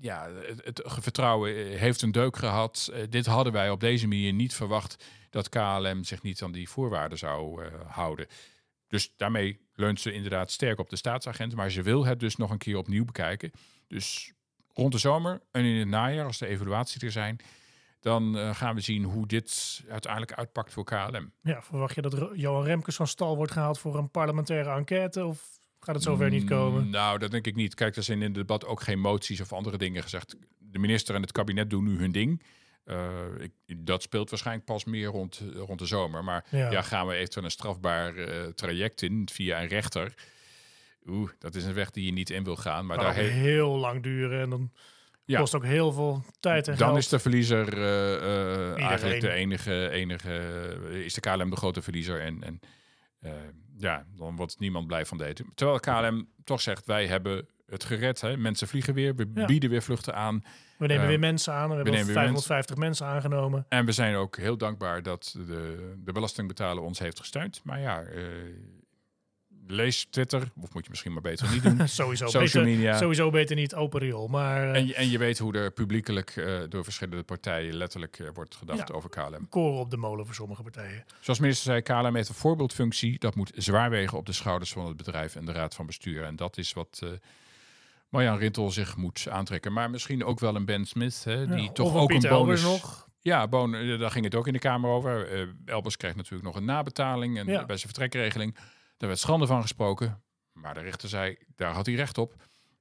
Speaker 3: ja, het, het vertrouwen heeft een deuk gehad. Eh, dit hadden wij op deze manier niet verwacht dat KLM zich niet aan die voorwaarden zou eh, houden. Dus daarmee leunt ze inderdaad sterk op de staatsagent. Maar ze wil het dus nog een keer opnieuw bekijken. Dus rond de zomer en in het najaar, als de evaluatie er zijn, dan eh, gaan we zien hoe dit uiteindelijk uitpakt voor KLM.
Speaker 2: Ja, verwacht je dat Johan Remkes van stal wordt gehaald voor een parlementaire enquête? Of gaat het zover niet komen?
Speaker 3: Mm, Nou, dat denk ik niet. Kijk, er zijn in het debat ook geen moties of andere dingen gezegd. De minister en het kabinet doen nu hun ding. Eh, ik, dat speelt waarschijnlijk pas meer rond, rond de zomer. Maar
Speaker 2: Ja.
Speaker 3: ja. gaan we eventueel een strafbaar eh, traject in via een rechter? Oeh, dat is een weg die je niet in wil gaan. Maar
Speaker 2: Maar
Speaker 3: daar he-
Speaker 2: heel lang duren en dan
Speaker 3: Ja.
Speaker 2: kost ook heel veel tijd en
Speaker 3: dan
Speaker 2: geld.
Speaker 3: is de verliezer eh, eigenlijk de enige, enige, is de KLM de grote verliezer. En, en ja, dan wordt niemand blij van deze. Terwijl KLM toch zegt, wij hebben het gered. Hè? Mensen vliegen weer, we
Speaker 2: Ja.
Speaker 3: bieden weer vluchten aan.
Speaker 2: We nemen
Speaker 3: Eh,
Speaker 2: weer mensen aan. We hebben
Speaker 3: nemen
Speaker 2: al
Speaker 3: weer
Speaker 2: 550 mensen aangenomen.
Speaker 3: En we zijn ook heel dankbaar dat de, de belastingbetaler ons heeft gesteund. Maar ja, eh, lees Twitter, of moet je misschien maar beter niet doen.
Speaker 2: Sowieso,
Speaker 3: Social
Speaker 2: beter,
Speaker 3: media.
Speaker 2: sowieso beter niet open riool. Maar eh,
Speaker 3: En, je- en je weet hoe er publiekelijk eh, door verschillende partijen letterlijk wordt gedacht
Speaker 2: Ja.
Speaker 3: over KLM.
Speaker 2: koren op de molen voor sommige partijen.
Speaker 3: Zoals minister zei, KLM heeft een voorbeeldfunctie. Dat moet zwaar wegen op de schouders van het bedrijf en de raad van bestuur. En dat is wat Marjan Rintel zich moet aantrekken. Maar misschien ook wel een Ben Smith, hè, die
Speaker 2: Ja,
Speaker 3: toch ook een
Speaker 2: Pieter
Speaker 3: bonus...
Speaker 2: Nog.
Speaker 3: Ja, bon, eh, daar ging het ook in de Kamer over. Eh, Elbers kreeg natuurlijk nog een nabetaling en
Speaker 2: Ja.
Speaker 3: bij zijn vertrekregeling. Daar werd schande van gesproken. Maar de rechter zei, daar had hij recht op.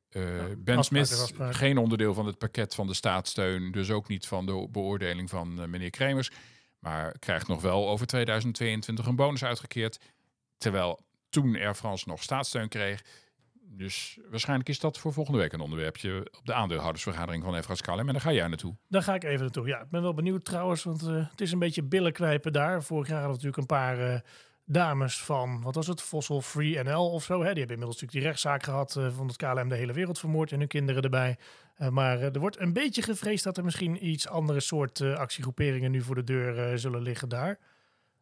Speaker 3: Eh, ben
Speaker 2: afspraak
Speaker 3: Smith,
Speaker 2: afspraak.
Speaker 3: geen onderdeel van het pakket van de staatssteun. Dus ook niet van de beoordeling van meneer Kremers. Maar krijgt nog wel over 2022 een bonus uitgekeerd. Terwijl toen Air France nog staatssteun kreeg. Dus waarschijnlijk is dat voor volgende week een onderwerpje op de aandeelhoudersvergadering van France KLM. En daar ga jij naartoe.
Speaker 2: Daar ga ik even naartoe. Ja, ik ben wel benieuwd trouwens, want uh, het is een beetje billenknijpen daar. Vorig jaar hadden we natuurlijk een paar uh, dames van, wat was het, Fossil Free NL of zo. Hè? Die hebben inmiddels natuurlijk die rechtszaak gehad uh, van het KLM de hele wereld vermoord en hun kinderen erbij. maar er wordt een beetje gevreesd dat er misschien iets andere soort actiegroeperingen nu voor de deur zullen liggen daar.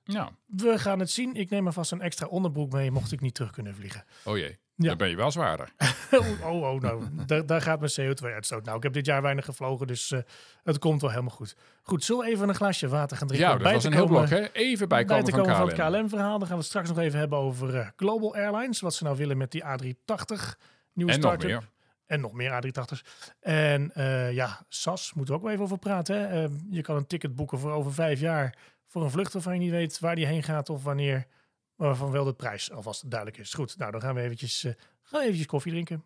Speaker 3: Ja.
Speaker 2: We gaan het zien. Ik neem alvast een extra onderbroek mee, mocht ik niet terug kunnen vliegen.
Speaker 3: Oh jee. Ja. Dan ben je wel zwaarder.
Speaker 2: oh, oh, oh, nou, daar, daar, gaat mijn CO2-uitstoot. Nou, ik heb dit jaar weinig gevlogen, dus uh, het komt wel helemaal goed. Goed, zullen we even een glasje water gaan drinken?
Speaker 3: Ja, dat was een heel blok, hè? Even bijkomen
Speaker 2: bij te
Speaker 3: komen
Speaker 2: van, van het KLM-verhaal. Dan gaan we het straks nog even hebben over uh, Global Airlines. Wat ze nou willen met die A380 nieuwe
Speaker 3: en
Speaker 2: start-up.
Speaker 3: Nog meer.
Speaker 2: En nog meer A380's. En uh, ja, SAS, moeten we ook wel even over praten. Hè? je kan een ticket boeken voor over vijf jaar voor een vlucht waarvan je niet weet waar die heen gaat of wanneer. Waarvan wel de prijs alvast duidelijk is. Goed, nou dan gaan we eventjes, uh, gaan we eventjes koffie drinken.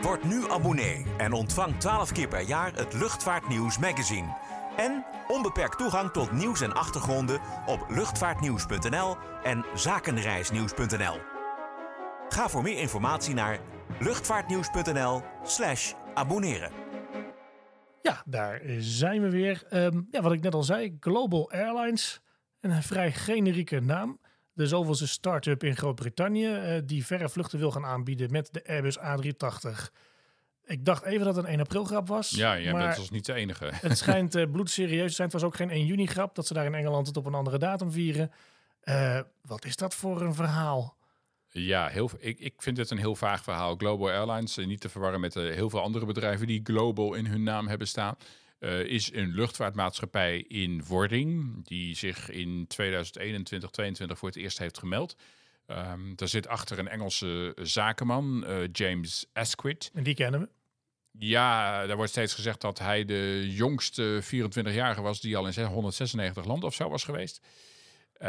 Speaker 1: Word nu abonnee en ontvang 12 keer per jaar het Luchtvaartnieuws magazine. En onbeperkt toegang tot nieuws en achtergronden op luchtvaartnieuws.nl en zakenreisnieuws.nl. Ga voor meer informatie naar luchtvaartnieuws.nl/slash abonneren.
Speaker 2: Ja, daar zijn we weer. Um, ja, wat ik net al zei, Global Airlines. Een vrij generieke naam. De zoveelste start-up in Groot-Brittannië uh, die verre vluchten wil gaan aanbieden met de Airbus A380. Ik dacht even dat het een 1 april grap was.
Speaker 3: Ja, jij bent dus niet de enige.
Speaker 2: Het schijnt uh, bloedserieus te zijn. Het was ook geen 1 juni grap dat ze daar in Engeland het op een andere datum vieren. Uh, wat is dat voor een verhaal?
Speaker 3: Ja, heel, ik, ik vind het een heel vaag verhaal. Global Airlines, niet te verwarren met uh, heel veel andere bedrijven die Global in hun naam hebben staan. Uh, is een luchtvaartmaatschappij in wording, die zich in 2021, 2022 voor het eerst heeft gemeld. Um, daar zit achter een Engelse zakenman, uh, James Asquith.
Speaker 2: En die kennen we?
Speaker 3: Ja, daar wordt steeds gezegd dat hij de jongste 24-jarige was die al in 196 landen of zo was geweest. Uh,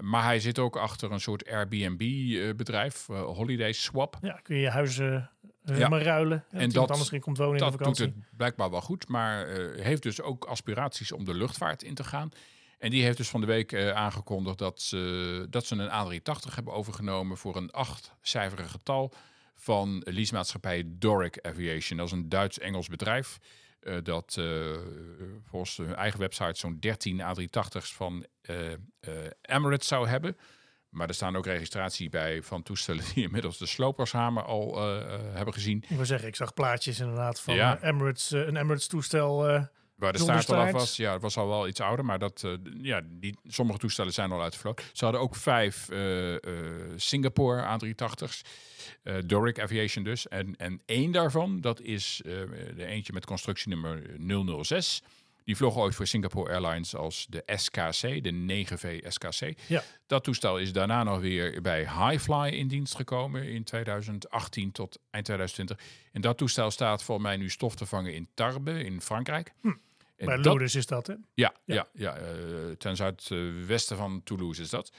Speaker 3: maar hij zit ook achter een soort Airbnb-bedrijf, uh, Holiday Swap.
Speaker 2: Ja, kun je je huizen ja. maar ruilen. En dat anders in komt wonen in de vakantie.
Speaker 3: doet het blijkbaar wel goed, maar heeft dus ook aspiraties om de luchtvaart in te gaan. En die heeft dus van de week aangekondigd dat ze, dat ze een A380 hebben overgenomen voor een achtcijferig getal van leasemaatschappij Doric Aviation. Dat is een Duits-Engels bedrijf. Uh, dat uh, volgens hun eigen website zo'n 13 A380's van Emirates zou hebben. Maar er staan ook registratie bij van toestellen die inmiddels de slopershamer al hebben gezien.
Speaker 2: Ik wil zeggen, ik zag plaatjes inderdaad van ja. Emirates, een Emirates toestel.
Speaker 3: Waar de staart al af was. Ja, het was al wel iets ouder, maar dat, ja, die, sommige toestellen zijn al uitgevlogen. Ze hadden ook vijf Singapore A380's. Uh, Doric Aviation dus. En, en één daarvan, dat is de eentje met constructienummer 006. Die vloog ooit voor Singapore Airlines als de SKC, de 9V SKC.
Speaker 2: Ja.
Speaker 3: Dat toestel is daarna nog weer bij Highfly in dienst gekomen in 2018 tot eind 2020. En dat toestel staat voor mij nu stof te vangen in Tarbes in Frankrijk.
Speaker 2: Hm. Bij Lourdes is dat, hè?
Speaker 3: Ja, ja. ja, ja uh, ten zuidwesten van Toulouse is dat.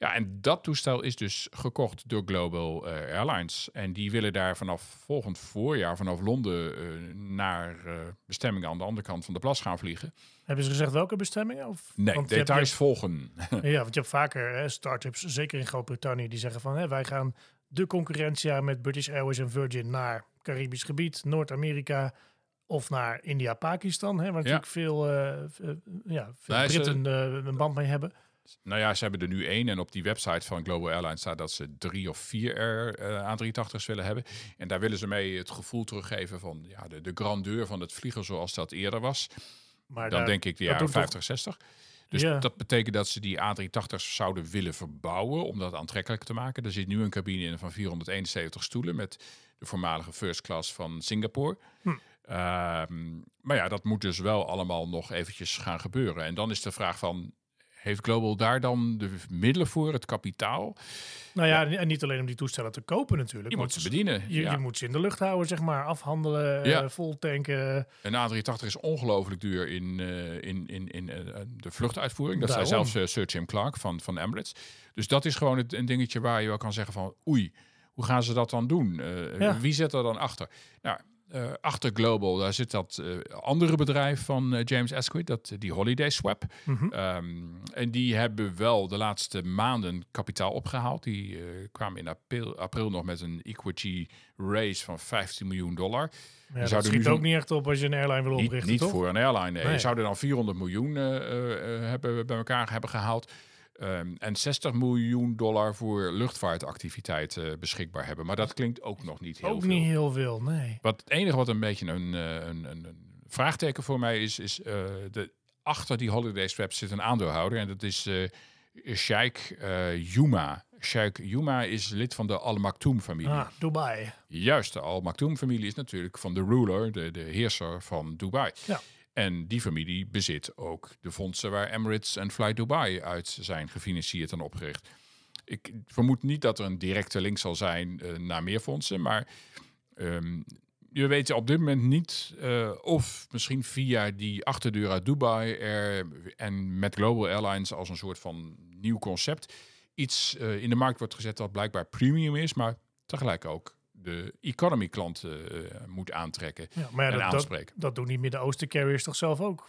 Speaker 3: Ja, en dat toestel is dus gekocht door Global uh, Airlines. En die willen daar vanaf volgend voorjaar, vanaf Londen, uh, naar uh, bestemmingen aan de andere kant van de plas gaan vliegen.
Speaker 2: Hebben ze gezegd welke bestemmingen? Of?
Speaker 3: Nee, want details hebt, volgen.
Speaker 2: ja, want je hebt vaker hè, start-ups, zeker in Groot-Brittannië, die zeggen van hè, wij gaan de concurrentie aan met British Airways en Virgin naar Caribisch gebied, Noord-Amerika of naar India-Pakistan, waar natuurlijk ja. veel, ja, veel Britten ze, een band mee hebben.
Speaker 3: Nou ja, ze hebben er nu één. En op die website van Global Airlines staat dat ze drie of vier er, uh, A380's willen hebben. En daar willen ze mee het gevoel teruggeven van ja, de, de grandeur van het vliegen zoals dat eerder was. Maar Dan daar, denk ik de jaren 50, 60. Dus ja. dat betekent dat ze die A380's zouden willen verbouwen om dat aantrekkelijk te maken. Er zit nu een cabine in van 471 stoelen met de voormalige first class van Singapore. Hm. Uh, maar ja, dat moet dus wel allemaal nog eventjes gaan gebeuren. En dan is de vraag van, heeft Global daar dan de middelen voor, het kapitaal?
Speaker 2: Nou ja, en niet alleen om die toestellen te kopen natuurlijk.
Speaker 3: Je moet ze bedienen.
Speaker 2: Je,
Speaker 3: ja.
Speaker 2: je, moet ze in de lucht houden, zeg maar, afhandelen, ja. uh, vol tanken.
Speaker 3: Een A380 is ongelooflijk duur in, uh, in, in, in uh, de vluchtuitvoering. Dat Daarom. zei zelfs Sir Jim Clark van, van Emirates. Dus dat is gewoon het, een dingetje waar je wel kan zeggen van... oei, hoe gaan ze dat dan doen? Ja. Wie zit er dan achter? Nou, eh, achter Global, daar zit dat eh, andere bedrijf van eh, James Asquith, dat, die Holiday Swap.
Speaker 2: Mhm.
Speaker 3: Ehm, en die hebben wel de laatste maanden kapitaal opgehaald. Die kwamen in april, april nog met een equity raise van 15 miljoen dollar.
Speaker 2: Ja, dat
Speaker 3: zouden
Speaker 2: schiet ook niet echt op als je een airline wil oprichten,
Speaker 3: niet
Speaker 2: toch?
Speaker 3: voor een airline. Nee.
Speaker 2: Nee.
Speaker 3: Je zou er dan 400 miljoen hebben, bij elkaar hebben gehaald. Ehm, en 60 miljoen dollar voor luchtvaartactiviteiten beschikbaar hebben. Maar dat klinkt ook nog niet heel
Speaker 2: ook
Speaker 3: veel.
Speaker 2: niet heel veel, nee.
Speaker 3: Wat het enige wat een beetje een, eh, een, een, een vraagteken voor mij is, is eh, de, achter die holiday swap zit een aandeelhouder. En dat is eh Sheikh eh, Yuma. Sheikh Yuma is lid van de Al Maktoum-familie.
Speaker 2: Ah, Dubai.
Speaker 3: Juist, de Al Maktoum-familie is natuurlijk van de ruler, de, de heerser van Dubai.
Speaker 2: Ja.
Speaker 3: En die familie bezit ook de fondsen waar Emirates en Fly Dubai uit zijn gefinancierd en opgericht. Ik vermoed niet dat er een directe link zal zijn eh, naar meer fondsen, maar ehm, je weet op dit moment niet eh, of misschien via die achterdeur uit Dubai er, en met Global Airlines als een soort van nieuw concept iets eh, in de markt wordt gezet dat blijkbaar premium is, maar tegelijk ook de economy klanten eh, moet aantrekken
Speaker 2: Ja, maar ja,
Speaker 3: en
Speaker 2: dat, dat,
Speaker 3: aanspreken.
Speaker 2: dat doen die Midden-Oosten carriers toch zelf ook?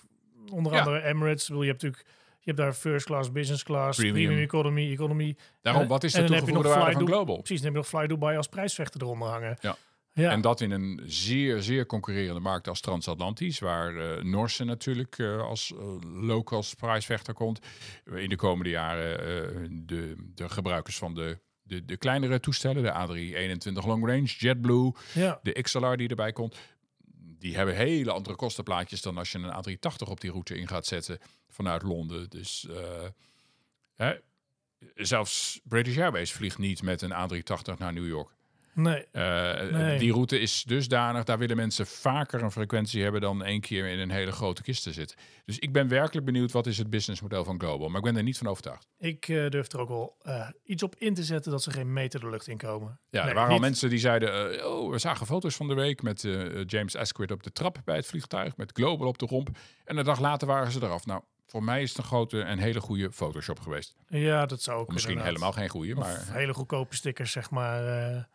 Speaker 2: Onder
Speaker 3: Ja.
Speaker 2: andere Emirates. Bedoel, Je hebt natuurlijk je hebt daar first class, business class, premium,
Speaker 3: Premium.
Speaker 2: economy, economy.
Speaker 3: Daarom,
Speaker 2: En-
Speaker 3: wat is de toegevoegde waarde van Global?
Speaker 2: Precies, dan heb je nog Fly Dubai als prijsvechter eronder hangen.
Speaker 3: Ja.
Speaker 2: ja.
Speaker 3: En dat in een zeer, zeer concurrerende markt als transatlantisch, waar eh Norse natuurlijk eh, als eh, low-cost prijsvechter komt. In de komende jaren eh, de, de gebruikers van de, de, de kleinere toestellen, de A321 Long Range, JetBlue,
Speaker 2: ja.
Speaker 3: de XLR die erbij komt, die hebben hele andere kostenplaatjes dan als je een A380 op die route in gaat zetten vanuit Londen. Dus eh, hè, zelfs British Airways vliegt niet met een A380 naar New York.
Speaker 2: Nee.
Speaker 3: Eh,
Speaker 2: Nee.
Speaker 3: Die route is dusdanig, daar willen mensen vaker een frequentie hebben dan één keer in een hele grote kist te zitten. Dus ik ben werkelijk benieuwd wat is het businessmodel van Global. Maar ik ben er niet van overtuigd.
Speaker 2: Ik eh, durf er ook wel eh, iets op in te zetten dat ze geen meter de lucht in komen.
Speaker 3: Ja,
Speaker 2: Nee,
Speaker 3: er waren al mensen die zeiden, oh, we zagen foto's van de week met James Asquith op de trap bij het vliegtuig, met Global op de romp. En een dag later waren ze eraf. Nou, voor mij is het een grote en hele goede Photoshop geweest.
Speaker 2: Ja, dat zou ook
Speaker 3: Of misschien
Speaker 2: inderdaad.
Speaker 3: helemaal geen goede, maar
Speaker 2: hele goedkope stickers, zeg maar.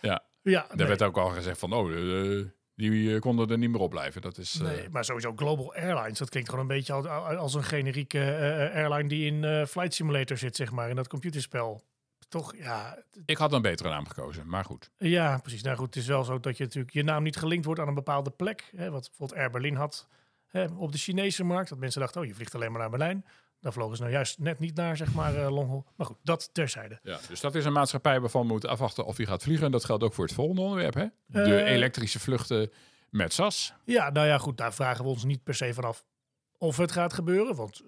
Speaker 2: Eh.
Speaker 3: ja.
Speaker 2: ja,
Speaker 3: Er
Speaker 2: nee.
Speaker 3: werd ook al gezegd van, oh, eh, die eh, konden er niet meer op blijven. Dat is, eh,
Speaker 2: Nee, maar sowieso Global Airlines. Dat klinkt gewoon een beetje als, als een generieke eh, airline die in eh, Flight Simulator zit, zeg maar, in dat computerspel. Toch, ja,
Speaker 3: ik had een betere naam gekozen, maar goed.
Speaker 2: ja, precies. Nou goed, het is wel zo dat je natuurlijk je naam niet gelinkt wordt aan een bepaalde plek. Hè, wat bijvoorbeeld Air Berlin had hè, op de Chinese markt. Dat mensen dachten, oh, je vliegt alleen maar naar Berlijn. Daar vlogen ze nou juist net niet naar, zeg maar, eh Longhol. Maar goed, dat terzijde.
Speaker 3: Ja, dus dat is een maatschappij waarvan we moeten afwachten of hij gaat vliegen. En dat geldt ook voor het volgende onderwerp, hè? De
Speaker 2: Eh.
Speaker 3: elektrische vluchten met SAS.
Speaker 2: Ja, nou ja, goed, daar vragen we ons niet per se vanaf of het gaat gebeuren. Want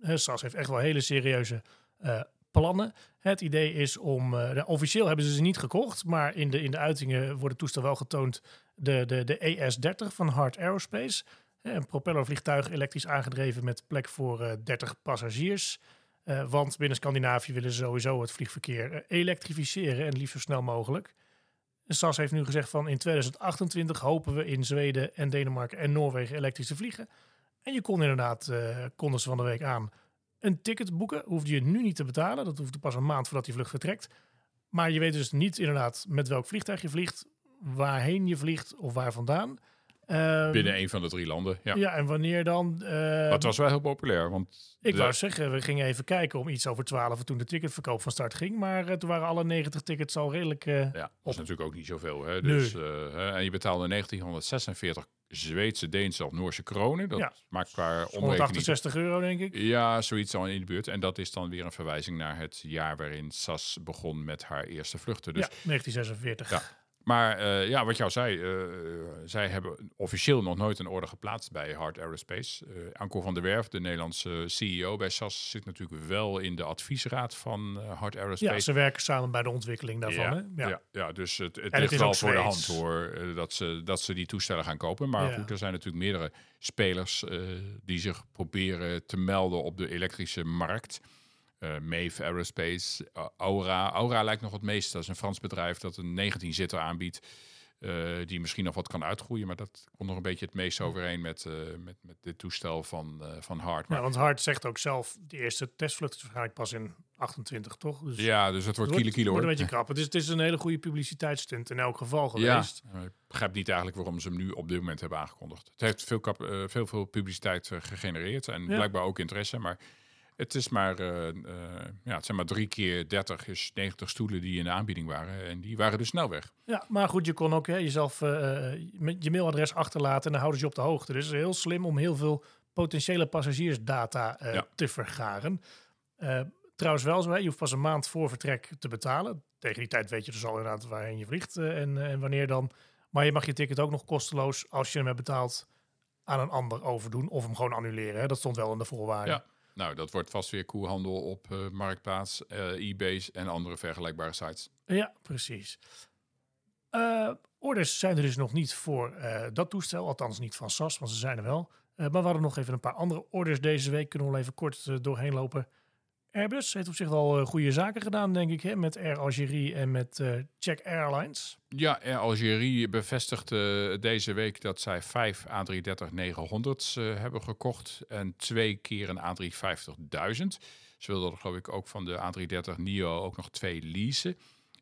Speaker 2: hè, SAS heeft echt wel hele serieuze eh, plannen. Het idee is om, nou, officieel hebben ze ze niet gekocht, maar in de, in de uitingen wordt het toestel wel getoond, de, de, de ES-30 van Hart Aerospace. Een propellervliegtuig elektrisch aangedreven met plek voor eh 30 passagiers. Eh, want binnen Scandinavië willen ze sowieso het vliegverkeer eh, elektrificeren en liefst zo snel mogelijk. SAS heeft nu gezegd van in 2028 hopen we in Zweden en Denemarken en Noorwegen elektrisch te vliegen. En je kon inderdaad, konden ze van de week aan, een ticket boeken. Hoefde je nu niet te betalen. Dat hoefde pas een maand voordat die vlucht vertrekt. Maar je weet dus niet inderdaad met welk vliegtuig je vliegt, waarheen je vliegt of waar vandaan. Ehm,
Speaker 3: Binnen een van de drie landen. Ja.
Speaker 2: ja. en wanneer dan?
Speaker 3: Maar het was wel heel populair. Want
Speaker 2: ik
Speaker 3: de-
Speaker 2: wou zeggen, we gingen even kijken om iets over 12 toen de ticketverkoop van start ging. Maar eh, toen waren alle 90 tickets al redelijk. eh,
Speaker 3: Ja, dat is natuurlijk ook niet zoveel. Hè? Dus, eh, en je betaalde 1946 Zweedse, Deense of Noorse kronen. Dat
Speaker 2: Ja.
Speaker 3: maakt qua omrekening...
Speaker 2: 168 euro, denk ik.
Speaker 3: Ja, zoiets al in de buurt. En dat is dan weer een verwijzing naar het jaar waarin SAS begon met haar eerste vluchten. Dus
Speaker 2: ja, 1946.
Speaker 3: Ja. Maar eh, ja, wat jou zei, eh, zij hebben officieel nog nooit een order geplaatst bij Hart Aerospace. Eh Anko van der Werf, de Nederlandse CEO bij SAS, zit natuurlijk wel in de adviesraad van eh Hart Aerospace.
Speaker 2: Ja, ze werken samen bij de ontwikkeling daarvan.
Speaker 3: ja,
Speaker 2: hè?
Speaker 3: ja. Ja, dus het, het ligt wel voor de hand hoor, eh, dat ze, dat ze die toestellen gaan kopen. Maar
Speaker 2: Ja.
Speaker 3: goed, er zijn natuurlijk meerdere spelers eh, die zich proberen te melden op de elektrische markt. Eh Mave Aerospace, eh, Aura. Aura lijkt nog het meest. Dat is een Frans bedrijf dat een 19-zitter aanbiedt. eh, die misschien nog wat kan uitgroeien. Maar dat komt nog een beetje het meest overeen met, uh, met, met dit toestel van, uh, van Hart.
Speaker 2: Ja, want Hart zegt ook zelf, de eerste testvlucht is waarschijnlijk pas in 28, toch?
Speaker 3: Dus ja, dus het wordt kilo kilo.
Speaker 2: wordt een beetje krap. Het is, het is een hele goede publiciteitsstunt in elk geval geweest.
Speaker 3: Ja, ik begrijp niet eigenlijk waarom ze hem nu op dit moment hebben aangekondigd. Het heeft veel, kap, veel, veel publiciteit gegenereerd en ja. blijkbaar ook interesse, maar... Het, is maar, uh, uh, ja, het zijn maar drie keer 30 is 90 stoelen die in de aanbieding waren. En die waren dus snel weg.
Speaker 2: Ja, maar goed, je kon ook hè, jezelf uh, met je mailadres achterlaten en dan houden ze je op de hoogte. Dus het is heel slim om heel veel potentiële passagiersdata ja. te vergaren. trouwens wel zo, hè, je hoeft pas een maand voor vertrek te betalen. Tegen die tijd weet je dus al inderdaad waarheen je vliegt en, en wanneer dan. Maar je mag je ticket ook nog kosteloos, als je hem hebt betaald, aan een ander overdoen. Of hem gewoon annuleren. Hè. Dat stond wel in de voorwaarden.
Speaker 3: Ja. Nou, dat wordt vast weer koehandel op uh, Marktplaats, uh, eBay's en andere vergelijkbare sites.
Speaker 2: Ja, precies. Uh, orders zijn er dus nog niet voor dat toestel, althans niet van SAS, want ze zijn er wel. maar we hadden nog even een paar andere orders deze week. Kunnen we even kort doorheen lopen. Airbus heeft op zich wel goede zaken gedaan, denk ik, hè, met Air Algérie en met uh, Czech Airlines.
Speaker 3: Ja, Air Algérie bevestigde deze week dat zij vijf A330-900's uh, hebben gekocht en twee keer een A350-1000. Ze wilden geloof ik ook van de A330-neo ook nog twee leasen.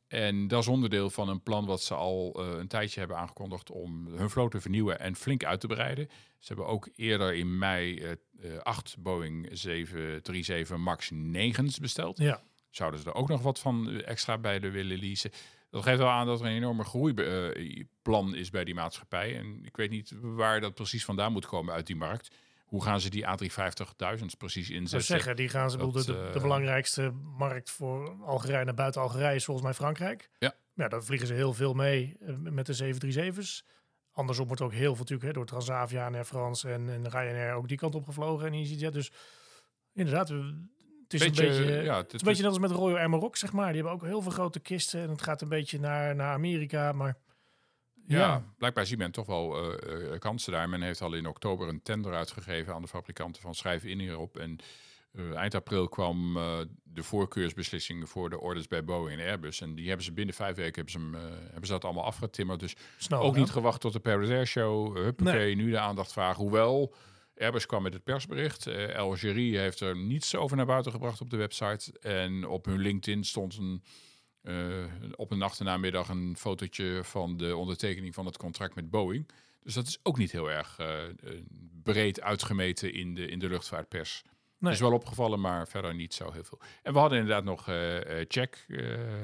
Speaker 3: En dat is onderdeel van een plan wat ze al uh, een tijdje hebben aangekondigd om hun vloot te vernieuwen en flink uit te breiden. Ze hebben ook eerder in mei uh, uh, acht Boeing 737 MAX 9's besteld.
Speaker 2: Ja.
Speaker 3: Zouden ze er ook nog wat van extra bij de willen leasen? Dat geeft wel aan dat er een enorme groeiplan is bij die maatschappij. En ik weet niet waar dat precies vandaan moet komen uit die markt. Hoe gaan ze die A350.000 precies inzetten?
Speaker 2: zeggen, die gaan ze dat, de, de, de, belangrijkste markt voor Algerije naar buiten Algerije is volgens mij Frankrijk.
Speaker 3: Ja.
Speaker 2: Ja, daar vliegen ze heel veel mee met de 737's. Andersom wordt ook heel veel natuurlijk hè, door Transavia en Air France en, en Ryanair ook die kant op gevlogen en EasyJet. Dus inderdaad, het is beetje, een beetje, ja, het is een beetje net als met Royal Air Maroc, zeg maar. Die hebben ook heel veel grote kisten en het gaat een beetje naar, naar Amerika, maar...
Speaker 3: Ja, ja, blijkbaar ziet men toch wel uh, kansen daar. Men heeft al in oktober een tender uitgegeven aan de fabrikanten van schrijf in hierop. En uh, eind april kwam de voorkeursbeslissing voor de orders bij Boeing en Airbus. En die hebben ze binnen vijf weken hebben ze, hem, hebben ze dat allemaal afgetimmerd. Dus
Speaker 2: Snel,
Speaker 3: ook niet gewacht tot de Paris Air Show. Huppakee, nee. nu de aandacht vragen. Hoewel, Airbus kwam met het persbericht. Algerie heeft er niets over naar buiten gebracht op de website. En op hun LinkedIn stond een uh, op een nachtennamiddag een fotootje van de ondertekening van het contract met Boeing. Dus dat is ook niet heel erg uh, breed uitgemeten in de, in de luchtvaartpers. Nee. Is wel opgevallen, maar verder niet zo heel veel. En we hadden inderdaad nog uh, check.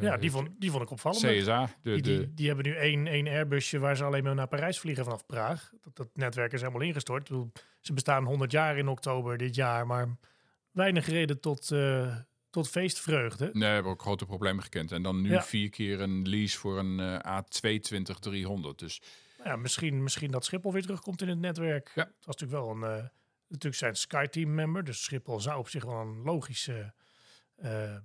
Speaker 2: ja, die vond, die vond ik opvallend.
Speaker 3: CSA. De,
Speaker 2: die, die, die, hebben nu één, één Airbusje waar ze alleen maar naar Parijs vliegen vanaf Praag. Dat, dat netwerk is helemaal ingestort. Ze bestaan 100 jaar in oktober dit jaar, maar weinig reden tot tot feestvreugde.
Speaker 3: Nee, we hebben ook grote problemen gekend. En dan nu ja. vier keer een lease voor een uh, A220-300. Dus
Speaker 2: ja, misschien, misschien dat Schiphol weer terugkomt in het netwerk.
Speaker 3: Ja.
Speaker 2: Het was natuurlijk wel een... Uh, natuurlijk zijn SkyTeam member, dus Schiphol zou op zich wel een logische... Uh,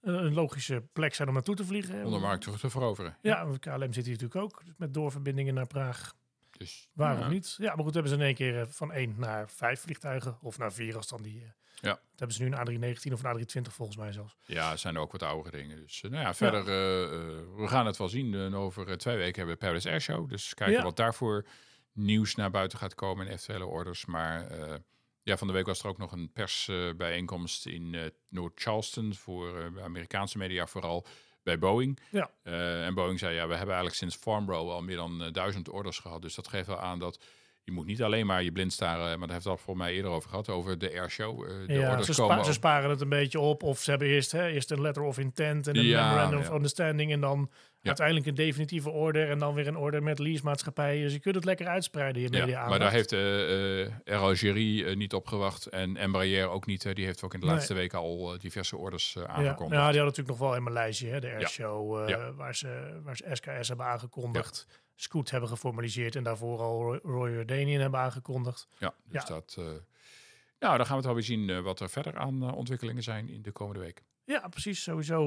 Speaker 2: een logische plek zijn om naartoe te vliegen.
Speaker 3: Om de markt terug te veroveren.
Speaker 2: Ja, want KLM zit hier natuurlijk ook met doorverbindingen naar Praag.
Speaker 3: Dus,
Speaker 2: Waarom ja. niet? Ja, maar goed, hebben ze in één keer van één naar vijf vliegtuigen. Of naar vier als dan die...
Speaker 3: Ja.
Speaker 2: Dat hebben ze nu een A319 of een A320 volgens mij zelfs.
Speaker 3: Ja, er zijn ook wat oudere dingen. Dus nou ja, verder, ja. Uh, we gaan het wel zien. En over twee weken hebben we Paris Air Show. Dus kijken ja. wat daarvoor nieuws naar buiten gaat komen en eventuele orders. Maar uh, ja, van de week was er ook nog een persbijeenkomst in uh, Noord-Charleston voor Amerikaanse media vooral bij Boeing.
Speaker 2: Ja.
Speaker 3: en Boeing zei, ja, we hebben eigenlijk sinds Farnborough al meer dan duizend orders gehad. Dus dat geeft wel aan dat je moet niet alleen maar je blind staren, maar daar heeft het voor mij eerder over gehad, over de airshow. Uh, de
Speaker 2: ja, ze, spa ze, sparen het een beetje op. Of ze hebben eerst, hè, eerst een letter of intent en een
Speaker 3: ja,
Speaker 2: memorandum
Speaker 3: ja.
Speaker 2: of understanding. En dan uiteindelijk een definitieve order. En dan weer een order met leasemaatschappijen. Dus je kunt het lekker uitspreiden, je media
Speaker 3: Ja, maar daar heeft eh eh, Air niet op gewacht en Embraer ook niet. die heeft ook in de
Speaker 2: Nee.
Speaker 3: laatste weken al eh, diverse orders eh,
Speaker 2: Ja, ja,
Speaker 3: aangekondigd.
Speaker 2: die hadden natuurlijk nog wel in mijn lijstje, hè, de airshow, waar, ze, waar ze SKS hebben aangekondigd. Scoot hebben geformaliseerd en daarvoor al Roy- Royal Jordanian hebben aangekondigd.
Speaker 3: Ja, dus
Speaker 2: Ja.
Speaker 3: dat... nou, dan gaan we het wel weer zien eh, wat er verder aan eh, ontwikkelingen zijn in de komende week.
Speaker 2: Ja, precies. Sowieso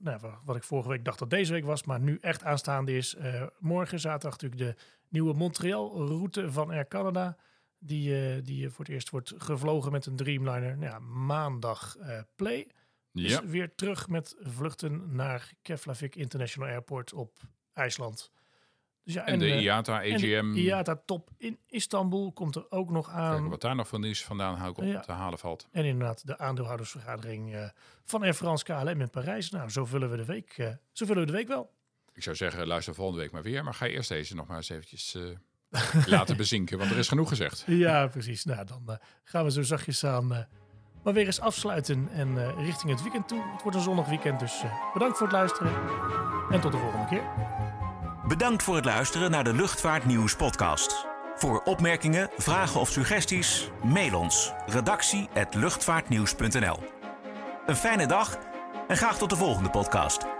Speaker 2: nou, wa- wat ik vorige week dacht dat deze week was, maar nu echt aanstaande is. morgen zaterdag natuurlijk de nieuwe Montreal-route van Air Canada. Die, eh, die voor het eerst wordt gevlogen met een Dreamliner. Nou ja, maandag play. Dus
Speaker 3: Ja,
Speaker 2: weer terug met vluchten naar Keflavik International Airport op IJsland. Dus ja,
Speaker 3: En, de
Speaker 2: eh,
Speaker 3: IATA,
Speaker 2: de
Speaker 3: AGM.
Speaker 2: IATA-top in Istanbul komt er ook nog aan.
Speaker 3: Kijken wat daar nog van nieuws vandaan hou ik op
Speaker 2: Ja.
Speaker 3: te halen valt.
Speaker 2: En inderdaad de aandeelhoudersvergadering eh, van Air France KLM in Parijs. Nou, zo vullen we de week, eh, zo vullen we de week wel.
Speaker 3: Ik zou zeggen, luister volgende week maar weer. Maar ga eerst deze nog maar eens eventjes laten bezinken. Want er is genoeg gezegd.
Speaker 2: Ja, precies. Nou, dan gaan we zo zachtjes aan maar weer eens afsluiten en richting het weekend toe. Het wordt een zonnig weekend, dus bedankt voor het luisteren. En tot de volgende keer.
Speaker 1: Bedankt voor het luisteren naar de Luchtvaartnieuws podcast. Voor opmerkingen, vragen of suggesties, mail ons redactie@luchtvaartnieuws.nl. Een fijne dag en graag tot de volgende podcast.